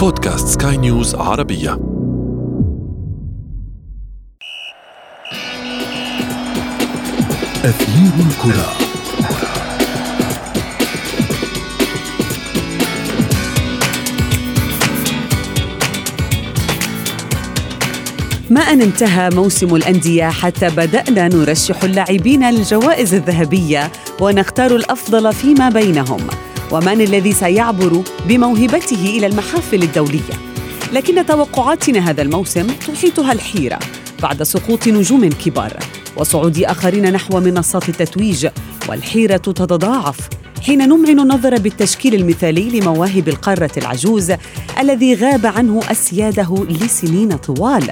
بودكاست سكاي نيوز عربية. أثير الكرة. ما أن انتهى موسم الأندية حتى بدأنا نرشح اللاعبين للجوائز الذهبية ونختار الأفضل فيما بينهم. ومن الذي سيعبر بموهبته إلى المحافل الدولية. لكن توقعاتنا هذا الموسم تحيطها الحيرة بعد سقوط نجوم كبار وصعود آخرين نحو منصات التتويج والحيرة تتضاعف حين نمعن النظر بالتشكيل المثالي لمواهب القارة العجوز الذي غاب عنه أسياده لسنين طوال.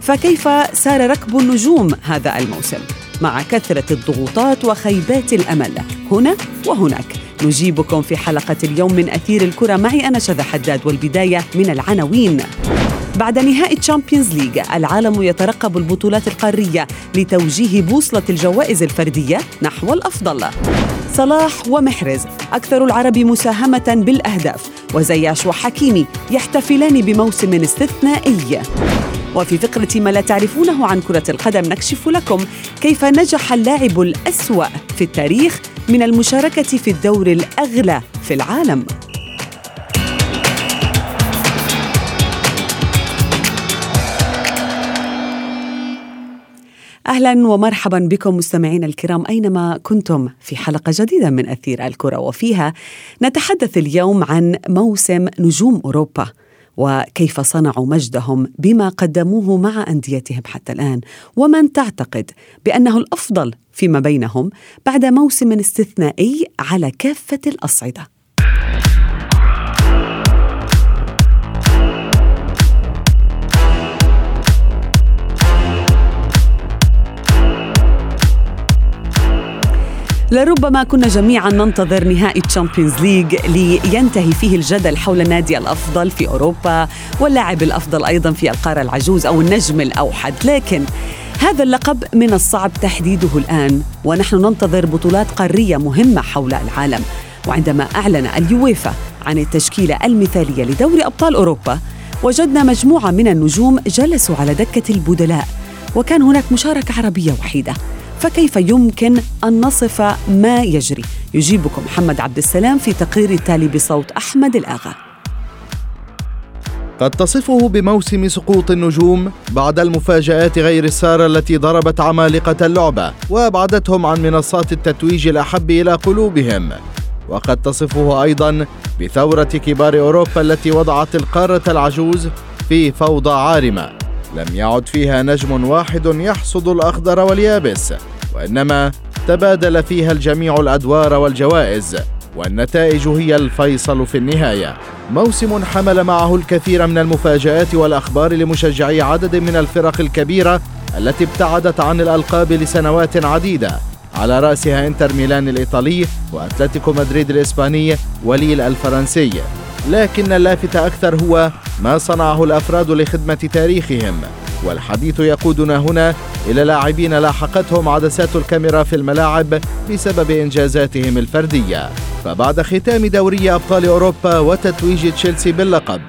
فكيف سار ركب النجوم هذا الموسم؟ مع كثرة الضغوطات وخيبات الأمل هنا وهناك. نجيبكم في حلقة اليوم من أثير الكرة. معي أنا شذى حداد والبداية من العناوين. بعد نهائي تشامبيونز ليج العالم يترقب البطولات القارية لتوجيه بوصلة الجوائز الفردية نحو الأفضل. صلاح ومحرز أكثر العرب مساهمة بالأهداف وزياش وحكيمي يحتفلان بموسم استثنائي. وفي فقرة ما لا تعرفونه عن كرة القدم نكشف لكم كيف نجح اللاعب الأسوأ في التاريخ من المشاركة في الدور الأغلى في العالم. أهلا ومرحبا بكم مستمعينا الكرام أينما كنتم في حلقة جديدة من أثير الكرة وفيها نتحدث اليوم عن موسم نجوم أوروبا. وكيف صنعوا مجدهم بما قدموه مع أنديتهم حتى الآن. ومن تعتقد بأنه الأفضل فيما بينهم بعد موسم استثنائي على كافة الأصعدة. لربما كنا جميعا ننتظر نهائي تشامبيونز ليج لينتهي فيه الجدل حول النادي الأفضل في أوروبا واللاعب الأفضل أيضا في القارة العجوز أو النجم الأوحد. لكن هذا اللقب من الصعب تحديده الآن ونحن ننتظر بطولات قارية مهمة حول العالم. وعندما أعلن اليويفا عن التشكيلة المثالية لدوري أبطال أوروبا وجدنا مجموعة من النجوم جلسوا على دكة البدلاء وكان هناك مشاركة عربية وحيدة. فكيف يمكن أن نصف ما يجري؟ يجيبكم محمد عبد السلام في تقرير التالي بصوت أحمد الآغا. قد تصفه بموسم سقوط النجوم بعد المفاجآت غير السارة التي ضربت عمالقة اللعبة وأبعدتهم عن منصات التتويج الأحب إلى قلوبهم. وقد تصفه أيضا بثورة كبار أوروبا التي وضعت القارة العجوز في فوضى عارمة. لم يعد فيها نجم واحد يحصد الأخضر واليابس وإنما تبادل فيها الجميع الأدوار والجوائز والنتائج هي الفيصل في النهاية. موسم حمل معه الكثير من المفاجآت والأخبار لمشجعي عدد من الفرق الكبيرة التي ابتعدت عن الألقاب لسنوات عديدة. على رأسها إنتر ميلان الإيطالي وأتلتيكو مدريد الإسباني وليل الفرنسي. لكن اللافت أكثر هو ما صنعه الأفراد لخدمة تاريخهم. والحديث يقودنا هنا إلى لاعبين لاحقتهم عدسات الكاميرا في الملاعب بسبب إنجازاتهم الفردية. فبعد ختام دوري أبطال أوروبا وتتويج تشيلسي باللقب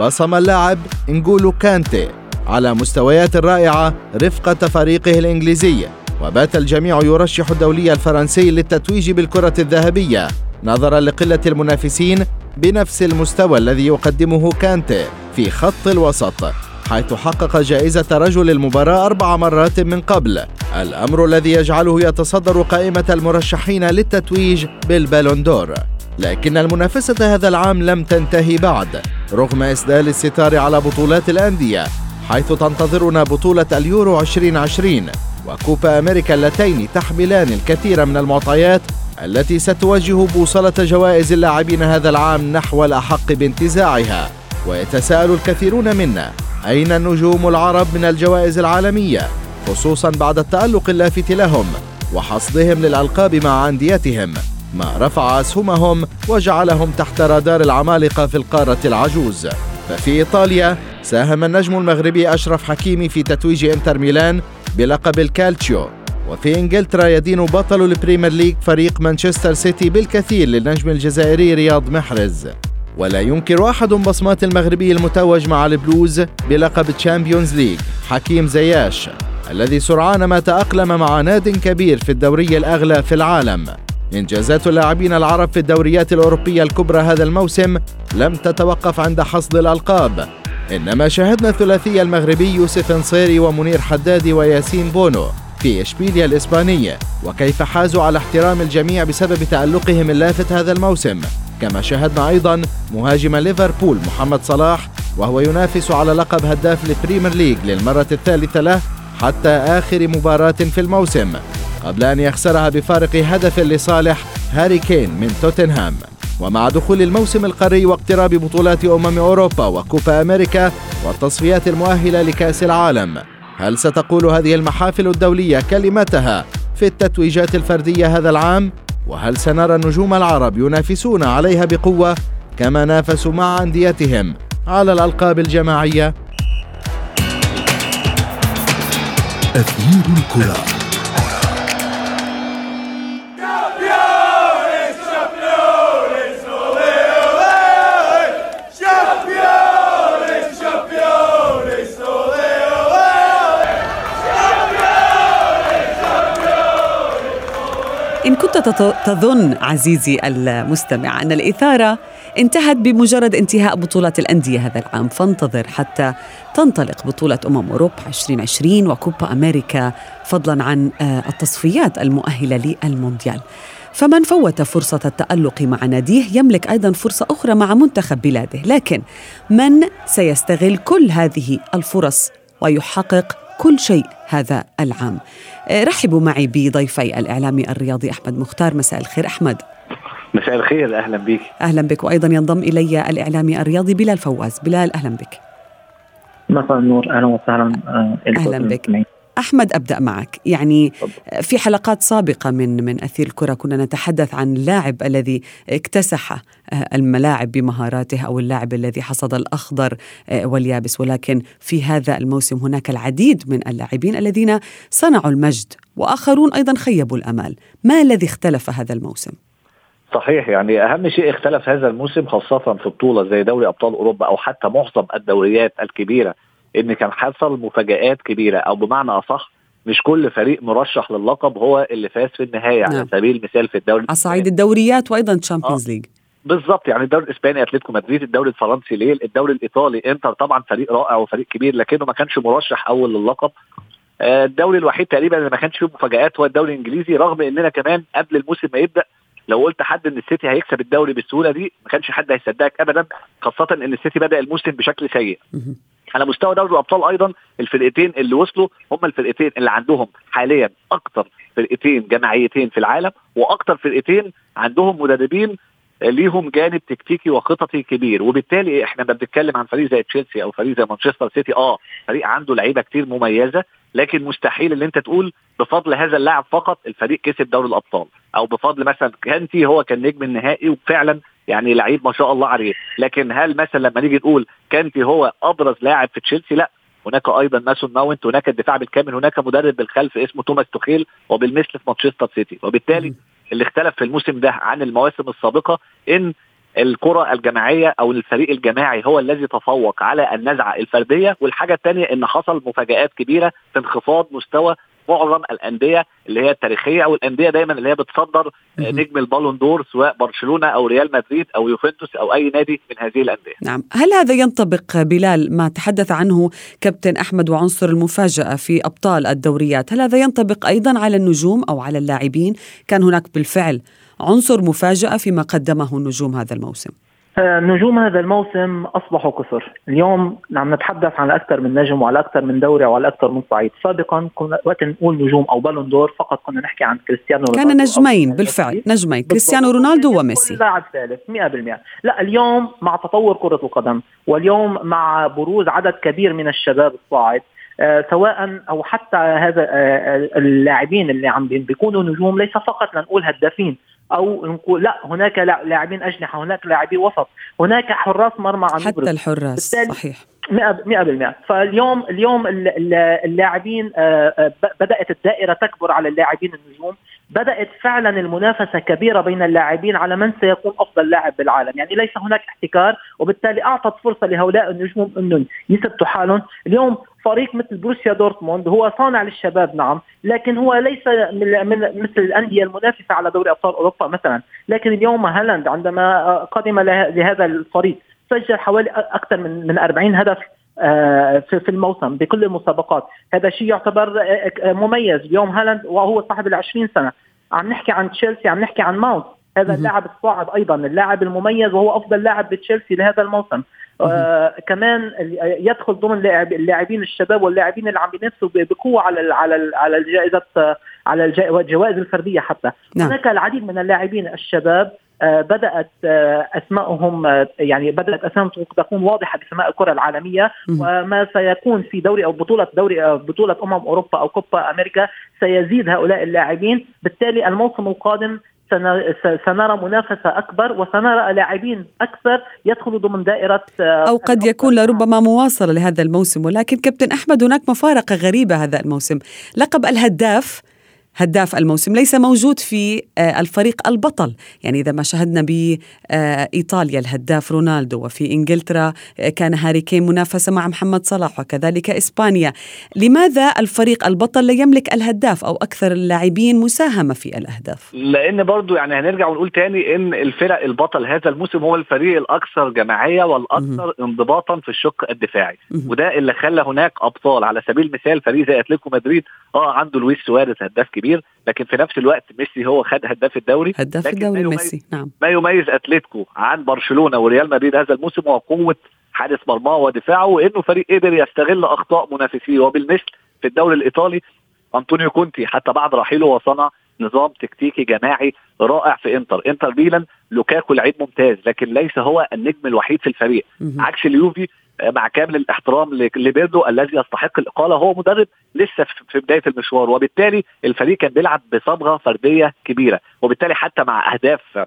بصم اللاعب إنجولو كانتي على مستويات رائعة رفقة فريقه الإنجليزي. وبات الجميع يرشح الدولي الفرنسي للتتويج بالكرة الذهبية. نظرا لقلة المنافسين بنفس المستوى الذي يقدمه كانتي في خط الوسط حيث حقق جائزة رجل المباراة أربع مرات من قبل. الأمر الذي يجعله يتصدر قائمة المرشحين للتتويج بالبالون دور. لكن المنافسة هذا العام لم تنتهي بعد رغم إسدال الستار على بطولات الأندية حيث تنتظرنا بطولة اليورو 2020 وكوبا أمريكا اللتين تحملان الكثير من المعطيات التي ستوجه بوصلة جوائز اللاعبين هذا العام نحو الأحق بانتزاعها. ويتساءل الكثيرون منا أين النجوم العرب من الجوائز العالمية؟ خصوصا بعد التألق اللافت لهم وحصدهم للألقاب مع أنديتهم. ما رفع أسهمهم وجعلهم تحت رادار العمالقة في القارة العجوز. ففي إيطاليا ساهم النجم المغربي أشرف حكيمي في تتويج إنتر ميلان بلقب الكالتشيو. وفي إنجلترا يدين بطل البريمير ليج فريق مانشستر سيتي بالكثير للنجم الجزائري رياض محرز. ولا ينكر أحد بصمات المغربي المتوج مع البلوز بلقب تشامبيونز ليج. حكيم زياش الذي سرعان ما تأقلم مع ناد كبير في الدوري الأغلى في العالم. إنجازات اللاعبين العرب في الدوريات الأوروبية الكبرى هذا الموسم لم تتوقف عند حصد الألقاب. إنما شاهدنا الثلاثي المغربي يوسف نصيري ومنير حدادي وياسين بونو. في إشبيليا الإسبانية وكيف حازوا على احترام الجميع بسبب تألقهم اللافت هذا الموسم. كما شاهدنا أيضا مهاجم ليفربول محمد صلاح وهو ينافس على لقب هداف البريمير ليج للمرة الثالثة له حتى آخر مباراة في الموسم. قبل أن يخسرها بفارق هدف لصالح هاري كين من توتنهام. ومع دخول الموسم القاري واقتراب بطولات أمم أوروبا وكوبا أمريكا والتصفيات المؤهلة لكأس العالم هل ستقول هذه المحافل الدولية كلمتها في التتويجات الفردية هذا العام؟ وهل سنرى النجوم العرب ينافسون عليها بقوة كما نافسوا مع أنديتهم على الألقاب الجماعية؟ أثير الكرة كنت تظن عزيزي المستمع أن الإثارة انتهت بمجرد انتهاء بطولة الأندية هذا العام. فانتظر حتى تنطلق بطولة أمم أوروبا 2020 وكوبا أمريكا فضلا عن آه، التصفيات المؤهلة للمونديال. فمن فوت فرصة التألق مع ناديه يملك أيضا فرصة أخرى مع منتخب بلاده. لكن من سيستغل كل هذه الفرص ويحقق كل شيء هذا العام. آه، رحبوا معي بضيفي الإعلامي الرياضي أحمد مختار. مساء الخير أحمد. مساء الخير. أهلا بك. أهلا بك. وأيضا ينضم إلي الإعلامي الرياضي بلال فواز. بلال أهلا بك. مساء النور. أهلا وسهلا آه، أهلا بك. أحمد أبدأ معك. يعني في حلقات سابقة من من أثير الكرة كنا نتحدث عن اللاعب الذي اكتسح آه، الملاعب بمهاراته أو اللاعب الذي حصد الأخضر آه، واليابس. ولكن في هذا الموسم هناك العديد من اللاعبين الذين صنعوا المجد وآخرون أيضا خيبوا الأمال. ما الذي اختلف هذا الموسم؟ صحيح يعني أهم شيء اختلف هذا الموسم خاصة في بطولة زي دوري أبطال أوروبا أو حتى معظم الدوريات الكبيرة. إن كان حصل مفاجآت كبيرة أو بمعنى أصح مش كل فريق مرشح للقب هو اللي فاز في النهاية نعم. على سبيل المثال في الدوري على صعيد الدوريات وأيضا Champions League بالظبط يعني الدوري الإسباني أتلتيكو مدريد الدوري الفرنسي ليل الدوري الإيطالي إنتر طبعا فريق رائع وفريق كبير لكنه ما كانش مرشح أول للقب. آه، الدوري الوحيد تقريبا اللي ما كانش فيه مفاجآت هو الدوري الإنجليزي رغم إننا كمان قبل الموسم ما يبدأ لو قلت حد إن السيتي هيكسب الدوري بالسهوله دي ما كانش حد هيصدقك ابدا خاصة إن السيتي بدأ الموسم بشكل سيء. على مستوى دوري الأبطال أيضا الفرقتين اللي وصلوا هم الفرقتين اللي عندهم حاليا أكثر فرقتين جماعيتين في العالم وأكثر فرقتين عندهم مدربين ليهم جانب تكتيكي وخططي كبير. وبالتالي إحنا بنتكلم عن فريق زي تشيلسي أو فريق زي مانشستر سيتي آه فريق عنده لعيبة كتير مميزة لكن مستحيل إن أنت تقول بفضل هذا اللاعب فقط الفريق كسب دوري الأبطال. أو بفضل مثلا كانتي هو كان نجم النهائي وفعلا يعني لعيب ما شاء الله عليه. لكن هل مثلا لما نيجي نقول كانتي هو أبرز لاعب في تشيلسي؟ لا. هناك أيضا ميسون ماونت هناك الدفاع بالكامل هناك مدرب بالخلف اسمه توماس توخيل وبالمثل في مانشستر سيتي. وبالتالي اللي اختلف في الموسم ده عن المواسم السابقة إن الكرة الجماعية أو الفريق الجماعي هو الذي تفوق على النزعة الفردية والحاجة الثانية إن حصل مفاجآت كبيرة في انخفاض مستوى معظم الأندية اللي هي التاريخية أو الأندية دايما اللي هي بتصدر نجم البالون دور سواء برشلونة أو ريال مدريد أو يوفنتوس أو أي نادي من هذه الأندية. نعم، هل هذا ينطبق بلال ما تحدث عنه كابتن أحمد وعنصر المفاجأة في أبطال الدوريات، هل هذا ينطبق أيضا على النجوم أو على اللاعبين؟ كان هناك بالفعل عنصر مفاجأة فيما قدمه النجوم هذا الموسم. آه، نجوم هذا الموسم أصبحوا كثر، اليوم عم نتحدث عن أكثر من نجم وعلى أكثر من دوري وعلى أكثر من صعيد، سابقا كنا وقت نقول نجوم أو بالون دور فقط كنا نحكي عن كريستيانو رونالدو. كان نجمين بالفعل، نجمين كريستيانو رونالدو وميسي. لاعب ثالث 100% لا اليوم مع تطور كرة القدم واليوم مع بروز عدد كبير من الشباب الصاعد آه سواء أو حتى هذا آه اللاعبين اللي عم بيكونوا نجوم ليس فقط لنقول هدافين. أو نقول لا هناك لاعبين أجنحة هناك لاعبي وسط هناك حراس مرمى عم حتى الحراس صحيح. 100% فاليوم اليوم اللاعبين آه، آه، بدأت الدائرة تكبر على اللاعبين النجوم. بدأت فعلا المنافسة كبيرة بين اللاعبين على من سيكون أفضل لاعب بالعالم، يعني ليس هناك احتكار وبالتالي أعطت فرصة لهؤلاء النجوم أنهم يثبتوا حالهم، اليوم فريق مثل بروسيا دورتموند هو صانع للشباب نعم لكن هو ليس من, من مثل الأندية المنافسة على دوري أبطال أوروبا مثلا. لكن اليوم هالاند عندما قدم لهذا الفريق سجل حوالي أكثر من من 40 هدف في الموسم بكل المسابقات. هذا شيء يعتبر آه، آه، مميز. اليوم هالاند وهو صاحب ال 20 سنة. عم نحكي عن تشيلسي عم نحكي عن ماونت. هذا اللاعب الصاعد أيضا اللاعب المميز وهو أفضل لاعب بتشيلسي لهذا الموسم. آه كمان يدخل ضمن اللاعبين الشباب واللاعبين اللي عم بينافسوا بقوة على على على الجائزة على الجوائز الفردية حتى. نعم. هناك العديد من اللاعبين الشباب آه بدأت آه اسمائهم آه يعني بدأت اسمائهم تكون واضحة بسماء الكرة العالمية وما سيكون في دوري أو بطولة دوري أو بطولة أمم أوروبا أو كوبا أمريكا سيزيد هؤلاء اللاعبين. بالتالي الموسم القادم سنرى منافسة أكبر وسنرى لاعبين أكثر يدخلوا ضمن دائرة آه، أو قد يكون لربما مواصلة لهذا الموسم. ولكن كابتن أحمد هناك مفارقة غريبة هذا الموسم. لقب الهداف هداف الموسم ليس موجود في آه، الفريق البطل. يعني إذا ما شاهدنا بإيطاليا الهداف رونالدو وفي إنجلترا آه، كان هاري كين منافسة مع محمد صلاح وكذلك إسبانيا. لماذا الفريق البطل لا يملك الهداف أو أكثر اللاعبين مساهمة في الأهداف؟ لأن برضو يعني هنرجع ونقول تاني إن الفرق البطل هذا الموسم هو الفريق الأكثر جماعية والأكثر انضباطا في الشق الدفاعي. وده اللي خلى هناك أبطال. على سبيل المثال فريق زي أتلتيكو مدريد آه عنده لويس سواريز هداف كبير. لكن في نفس الوقت ميسي هو خد هداف الدوري. هداف الدوري ميسي نعم. ما يميز اتلتيكو عن برشلونة وريال مدريد هذا الموسم هو قوة حارس مرماه ودفاعه وإنه فريق قدر يستغل أخطاء منافسيه. وبالمثل في الدوري الإيطالي أنطونيو كونتي حتى بعد رحيله صنع نظام تكتيكي جماعي رائع في إنتر. إنتر ميلان لوكاكو لعيب ممتاز لكن ليس هو النجم الوحيد في الفريق. عكس اليوفي مع كامل الاحترام لبيرلو الذي يستحق الإقالة. هو مدرب لسه في بداية المشوار وبالتالي الفريق كان بيلعب بصبغة فردية كبيرة وبالتالي حتى مع أهداف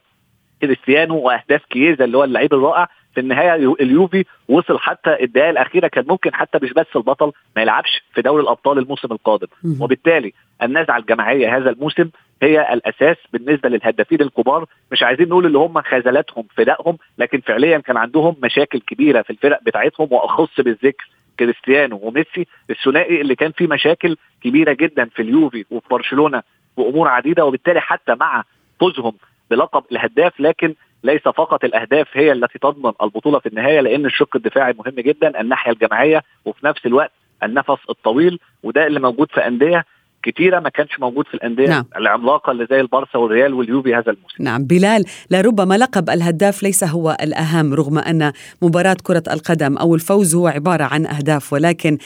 كريستيانو وأهداف كييزا اللي هو اللعيب الرائع في النهاية اليوفي وصل حتى الدقائق الأخيرة كان ممكن حتى مش بس البطل ما يلعبش في دوري الأبطال الموسم القادم. وبالتالي النزعة الجماعية هذا الموسم هي الأساس بالنسبة للهدافين الكبار. مش عايزين نقول اللي هم خذلاتهم فدائهم لكن فعليا كان عندهم مشاكل كبيرة في الفرق بتاعتهم وأخص بالذكر كريستيانو وميسي. الثنائي اللي كان فيه مشاكل كبيرة جدا في اليوفي وفي برشلونة وأمور عديدة وبالتالي حتى مع فوزهم بلقب الهداف لكن ليس فقط الأهداف هي التي تضمن البطولة في النهاية لأن الشق الدفاعي مهم جدا الناحية الجماعية وفي نفس الوقت النفس الطويل وده اللي موجود في أندية كتيرة ما كانش موجود في الأندية نعم. العملاقة اللي زي البارسا والريال واليوفي هذا الموسم. نعم. بلال لربما لقب الهداف ليس هو الأهم رغم أن مباراة كرة القدم أو الفوز هو عبارة عن أهداف ولكن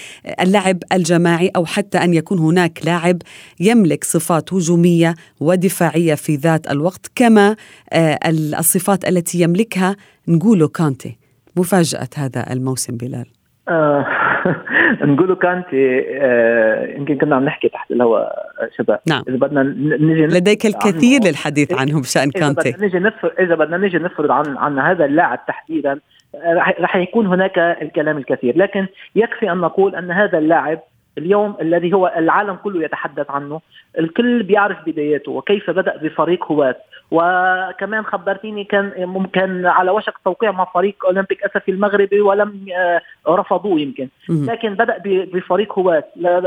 اللعب الجماعي أو حتى أن يكون هناك لاعب يملك صفات هجومية ودفاعية في ذات الوقت كما آه، الصفات التي يملكها نقولو كانتي. مفاجأة هذا الموسم بلال. آه نقولوا كانتي آه يمكن كنا عم نحكي تحت الهواء شباب. نعم. إذا بدنا نجي لديك الكثير للحديث عنه بشأن كانتي إذا بدنا نجي نفرض إذا بدنا نجي نفرض عن عن هذا اللاعب تحديدا آه، رح يكون هناك الكلام الكثير. لكن يكفي أن نقول أن هذا اللاعب اليوم الذي هو العالم كله يتحدث عنه الكل بيعرف بداياته وكيف بدأ بفريق هواة وكمان خبرتيني كان ممكن على وشك توقيع مع فريق أولمبيك اسفي المغربي ولم آه، رفضوه يمكن. لكن بدأ بفريق هواة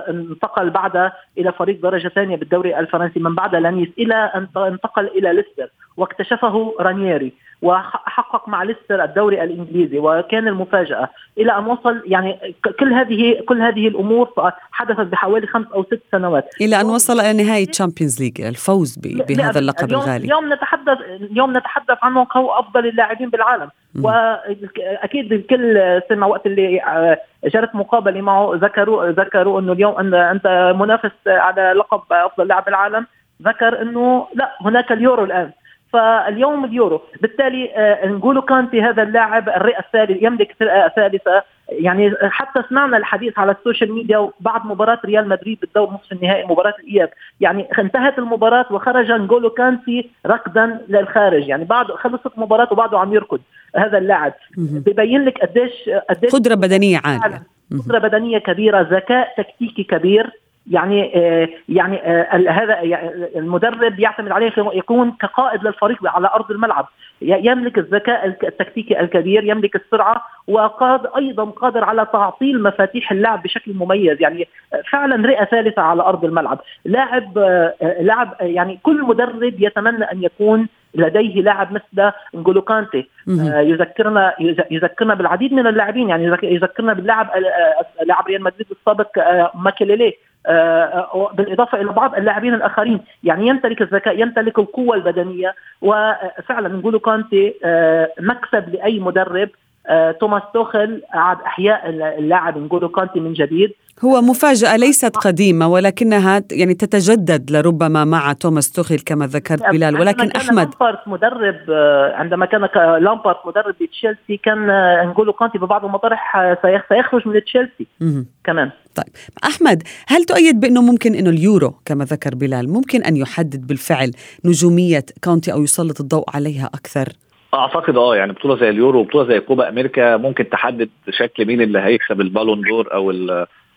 انتقل بعد إلى فريق درجة ثانية بالدوري الفرنسي من بعد لانيس إلى ان انتقل إلى ليستر. واكتشفه رانييري وحقق مع ليستر الدوري الإنجليزي وكان المفاجأة. إلى أن وصل يعني كل هذه كل هذه الأمور حدثت بحوالي خمس أو ست سنوات. إلى أن وصل إلى نهايه Champions League الفوز بهذا اللقب اليوم الغالي. اليوم نتحدث اليوم نتحدث عنه كهو أفضل اللاعبين بالعالم. وأكيد الكل سمع وقت اللي آه، جرت مقابلة معه ذكروا ذكروا إنه اليوم أنت منافس على لقب أفضل لاعب بالعالم. ذكر إنه لا هناك اليورو الآن. فاليوم اليورو بالتالي آه، نغولو كانتي هذا اللاعب الرئة الثالث يملك فرقة ثالثة يعني حتى سمعنا الحديث على ال social media بعد مباراة ريال مدريد بالدور نصف النهائي مباراة الإياب. يعني انتهت المباراة وخرج نغولو كانتي ركضا للخارج. يعني بعد خلصت المباراة وبعده عم يركض هذا اللاعب. ببين لك قديش قديش قدرة بدنية عالية. قدرة بدنية كبيرة ذكاء تكتيكي كبير. يعني آه يعني آه هذا المدرب يعتمد عليه يكون كقائد للفريق على أرض الملعب. يملك الذكاء التكتيكي الكبير يملك السرعة وقاد أيضا قادر على تعطيل مفاتيح اللعب بشكل مميز. يعني فعلا رئة ثالثة على أرض الملعب. لاعب آه لاعب يعني كل مدرب يتمنى أن يكون لديه لاعب مثل انجولو كانتي. آه يذكرنا يذكرنا بالعديد من اللاعبين. يعني يذكرنا باللاعب لاعب ريال مدريد السابق آه ماكيليلي. بالإضافة إلى بعض اللاعبين الآخرين. يعني يمتلك الذكاء يمتلك القوة البدنية وفعلا نغولو كانتي آه مكسب لأي مدرب. آه توماس توخيل أعاد إحياء اللاعب نغولو كانتي من جديد. هو مفاجأة ليست قديمة ولكنها يعني تتجدد لربما مع توماس توخيل كما ذكرت بلال. ولكن كان أحمد لامبارد مدرب عندما كان لامبارد مدرب لتشيلسي كان نغولو كانتي ببعض المطارح سيخرج من تشيلسي. كمان. طيب. أحمد هل تؤيد بأنه ممكن أنه اليورو كما ذكر بلال ممكن أن يحدد بالفعل نجومية كانتي أو يسلط الضوء عليها أكثر؟ أعتقد آه يعني بطولة زي اليورو وبطولة زي كوبا أمريكا ممكن تحدد شكل مين اللي هيكسب ال Ballon d'Or أو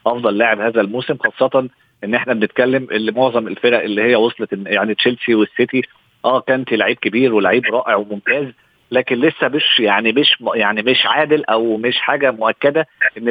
أفضل لاعب هذا الموسم خاصة إن إحنا بنتكلم اللي معظم الفرق اللي هي وصلت يعني تشيلسي والسيتي آه كانتي لعيب كبير ولعيب رائع وممتاز لكن لسه مش يعني مش يعني مش عادل أو مش حاجة مؤكدة إن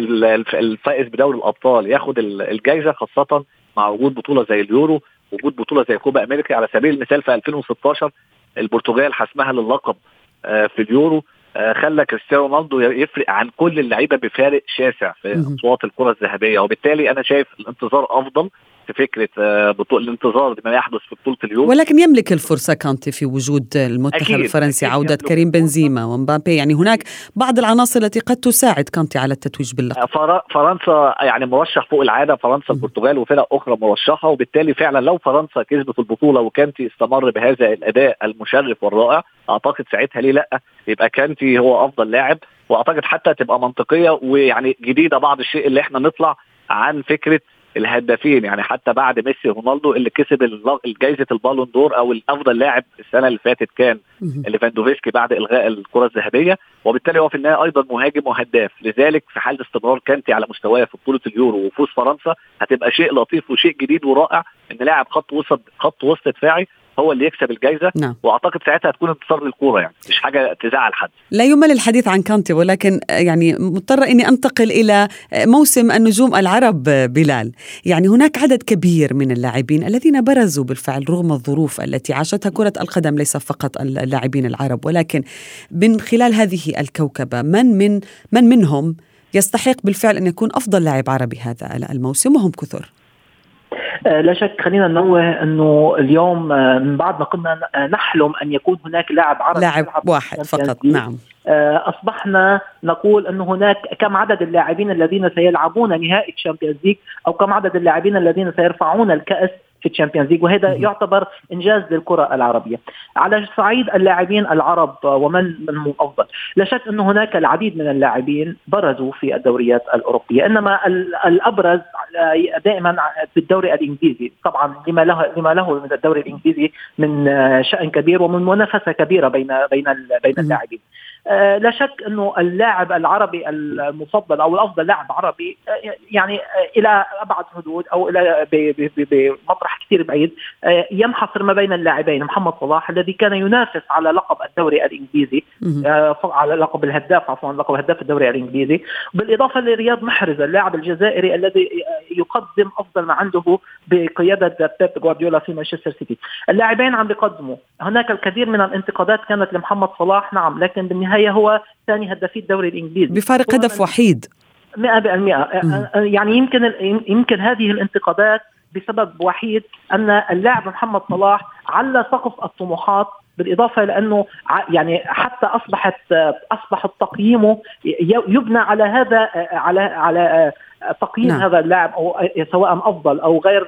الفائز بدوري الأبطال ياخد الجائزه خاصة مع وجود بطولة زي اليورو وجود بطولة زي كوبا أمريكا. على سبيل المثال في 2016 البرتغال حسمها للقب في اليورو خلى كريستيانو رونالدو يفرق عن كل اللعيبة بفارق شاسع في أصوات الكرة الذهبية. وبالتالي أنا شايف الانتظار أفضل. فكرة بطوله الانتظار بما يحدث في بطولة اليوم. ولكن يملك الفرصة كانتي في وجود المنتخب الفرنسي أكيد عودة كريم بنزيما ومبابي. يعني هناك بعض العناصر التي قد تساعد كانتي على التتويج باللقب. فرنسا يعني مرشح فوق العادة فرنسا البرتغال وفرق أخرى مرشحة. وبالتالي فعلا لو فرنسا كسبت البطولة وكانتي استمر بهذا الأداء المشرف والرائع أعتقد ساعتها ليه لأ؟ يبقى كانتي هو أفضل لاعب. وأعتقد حتى تبقى منطقية ويعني جديدة بعض الشيء اللي إحنا نطلع عن فكرة الهدافين يعني حتى بعد ميسي رونالدو اللي كسب جائزه البالون دور أو الأفضل لاعب السنة اللي فاتت كان ليفاندوفسكي بعد إلغاء الكرة الذهبية. وبالتالي هو في النهاية أيضا مهاجم وهداف. لذلك في حال استمرار كانتي على مستواه في بطولة اليورو وفوز فرنسا هتبقى شيء لطيف وشيء جديد ورائع إن لاعب خط وسط خط وسط دفاعي هو اللي يكسب الجائزه نعم. وأعتقد ساعتها هتكون انتصار للكورة يعني. مش حاجة تزعل حد. لا يمل الحديث عن كانتي ولكن يعني مضطرة إني أنتقل إلى موسم النجوم العرب بلال. يعني هناك عدد كبير من اللاعبين الذين برزوا بالفعل رغم الظروف التي عاشتها كرة القدم ليس فقط اللاعبين العرب. ولكن من خلال هذه الكوكبة من من من منهم يستحق بالفعل أن يكون أفضل لاعب عربي هذا الموسم وهم كثر. لا شك خلينا ننوه أنه اليوم من بعد ما كنا نحلم أن يكون هناك لاعب عربي لاعب واحد فقط نعم. أصبحنا نقول أنه هناك كم عدد اللاعبين الذين سيلعبون نهائي ال Champions League أو كم عدد اللاعبين الذين سيرفعون الكأس في ال Champions League وهذا يعتبر إنجاز للكرة العربية. على صعيد اللاعبين العرب ومن من هم أفضل، لا شك انه هناك العديد من اللاعبين برزوا في الدوريات الأوروبية، إنما الأبرز دائما في الدوري الإنجليزي، طبعا لما له لما له من الدوري الإنجليزي من شأن كبير ومن منافسة كبيرة بين بين بين اللاعبين. آه لا شك أنه اللاعب العربي المفضل أو الأفضل لاعب عربي آه يعني آه إلى أبعد حدود أو إلى بمطرح كثير بعيد ينحصر ما بين اللاعبين محمد صلاح الذي كان ينافس على لقب الدوري الإنجليزي على لقب الهداف عفوا لقب هداف الدوري الإنجليزي بالإضافة لرياض محرز اللاعب الجزائري الذي يقدم أفضل ما عنده بقيادة بيب جوارديولا في مانشستر سيتي. اللاعبين عم بيقدموا. هناك الكثير من الانتقادات كانت لمحمد صلاح نعم لكن بالنهاية النهايه هو ثاني هدافي الدوري الإنجليزي. بفارق هدف وحيد. 100% يعني يمكن يمكن هذه الانتقادات بسبب وحيد أن اللاعب محمد صلاح على سقف الطموحات بالإضافة لأنه يعني حتى اصبحت اصبح تقييمه يبنى على هذا على على تقييم نعم. هذا اللاعب أو سواء أفضل أو غير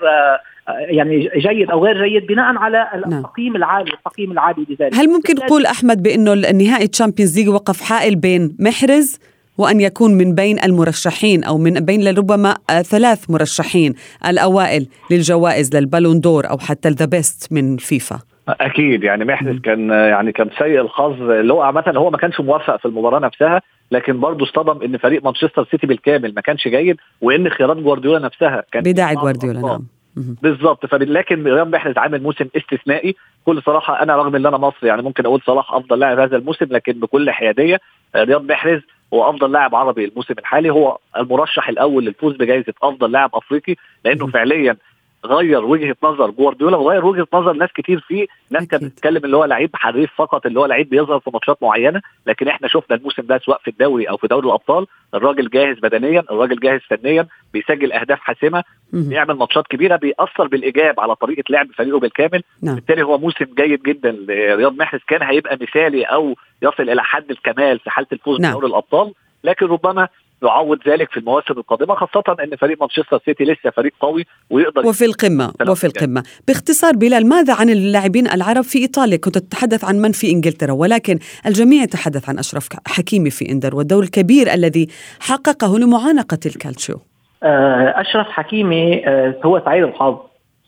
يعني جيد أو غير جيد بناء على التقييم العالي التقييم العالي لذلك. هل ممكن نقول أحمد بأنه النهائي Champions League وقف حائل بين محرز وأن يكون من بين المرشحين أو من بين لربما ثلاث مرشحين الأوائل للجوائز لل Ballon d'Or أو حتى The Best من فيفا؟ أكيد يعني محرز كان يعني كان سيء الحظ اللي هو عامة هو ما كانش موفق في المباراة نفسها لكن برضه اصطدم إن فريق مانشستر سيتي بالكامل ما كانش جيد وإن خيارات جوارديولا نفسها كانت بداعي جوارديولا نعم. بالظبط. لكن رياض محرز عامل موسم استثنائي بكل صراحة أنا رغم إن أنا مصري يعني ممكن أقول صلاح أفضل لاعب هذا الموسم لكن بكل حيادية رياض محرز هو أفضل لاعب عربي الموسم الحالي. هو المرشح الأول للفوز بجائزة أفضل لاعب أفريقي لأنه فعليا غير وجهة نظر جوارديولا وغير وجهة نظر ناس كتير فيه. ناس كانت بتتكلم اللي هو لعيب حريف فقط اللي هو لعيب بيظهر في ماتشات معينة. لكن إحنا شفنا الموسم ده سواء في الدوري أو في دوري الأبطال الراجل جاهز بدنيا الراجل جاهز فنيا بيسجل أهداف حاسمة بيعمل ماتشات كبيرة بيأثر بالإيجاب على طريقة لعب فريقه بالكامل. نعم. بالتالي هو موسم جيد جدا. لرياض محرز كان هيبقى مثالي أو يصل إلى حد الكمال في حالة الفوز نعم. بدوري الأبطال. لكن ربما يعوض ذلك في المواسم القادمة خاصة إن فريق مانشستر سيتي لسه فريق قوي ويقدر وفي القمة وفي القمة. باختصار بلال ماذا عن اللاعبين العرب في إيطاليا؟ كنت تتحدث عن من في إنجلترا ولكن الجميع يتحدث عن أشرف حكيمي في إنتر والدور الكبير الذي حققه لمعانقة الكالتشيو. آه، أشرف حكيمي آه، هو سعيد الحظ.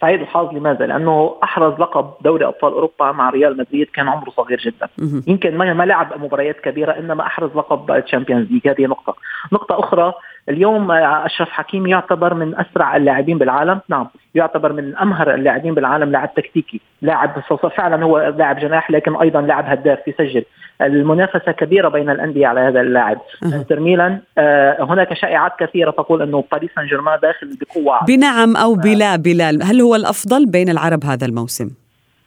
سعيد الحظ لماذا؟ لأنه أحرز لقب دوري أبطال أوروبا مع ريال مدريد كان عمره صغير جدا. يمكن ما لعب مباريات كبيرة إنما أحرز لقب Champions League هذه نقطة. نقطة أخرى اليوم أشرف حكيمي يعتبر من أسرع اللاعبين بالعالم، نعم يعتبر من أمهر اللاعبين بالعالم لاعب تكتيكي، لاعب فعلا هو لاعب جناح لكن أيضا لاعب هداف يسجل. المنافسة كبيرة بين الأندية على هذا اللاعب. انتر ميلان آه هناك شائعات كثيرة تقول إنه باريس سان جيرمان داخل بقوة. بنعم أو بلا بلال. هل هو الأفضل بين العرب هذا الموسم؟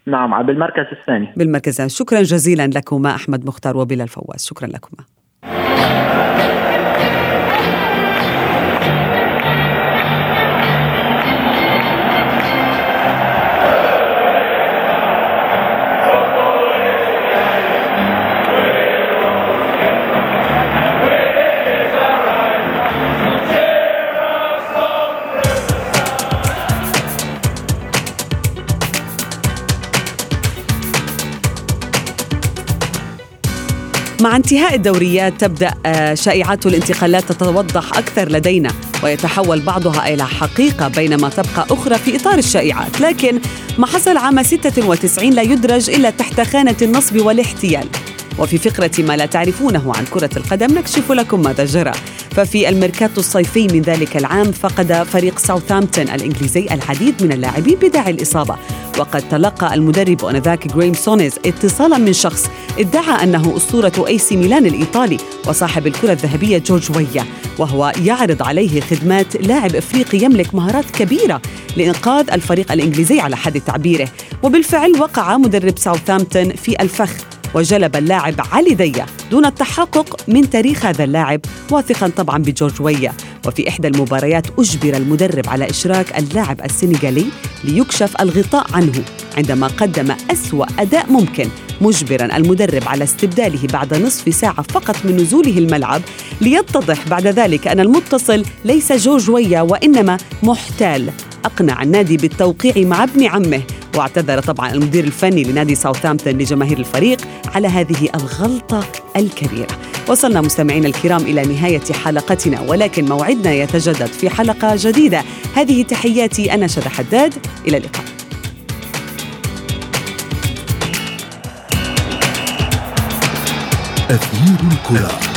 نعم بالمركز الثاني. بالمركز الثاني. شكرا جزيلا لكما أحمد مختار وبلال فواز. شكرا لكما. مع انتهاء الدوريات تبدأ آه، شائعات الانتقالات تتوضح أكثر لدينا ويتحول بعضها إلى حقيقة بينما تبقى أخرى في إطار الشائعات، لكن ما حصل عام 96 لا يدرج إلا تحت خانة النصب والاحتيال. وفي فقرة ما لا تعرفونه عن كرة القدم نكشف لكم ماذا جرى. ففي الميركاتو الصيفي من ذلك العام فقد فريق ساوثامبتون الإنجليزي العديد من اللاعبين بداعي الإصابة. وقد تلقى المدرب آنذاك جريم سونيز اتصالا من شخص ادعى أنه أسطورة أي سي ميلان الإيطالي وصاحب الكرة الذهبية جورج ويا وهو يعرض عليه خدمات لاعب إفريقي يملك مهارات كبيرة لإنقاذ الفريق الإنجليزي على حد تعبيره. وبالفعل وقع مدرب ساوثامبتون في الفخ. وجلب اللاعب علي دية دون التحقق من تاريخ هذا اللاعب واثقا طبعا بجورج ويا. وفي إحدى المباريات أجبر المدرب على إشراك اللاعب السنغالي ليكشف الغطاء عنه عندما قدم أسوأ أداء ممكن مجبرا المدرب على استبداله بعد نصف ساعة فقط من نزوله الملعب. ليتضح بعد ذلك أن المتصل ليس جورج ويا وإنما محتال. أقنع النادي بالتوقيع مع ابن عمه واعتذر طبعا المدير الفني لنادي ساوثامبتون لجماهير الفريق على هذه الغلطة الكبيرة. وصلنا مستمعينا الكرام إلى نهاية حلقتنا ولكن موعدنا يتجدد في حلقة جديدة. هذه تحياتي أنا شذى حداد. إلى اللقاء. أثير الكرة.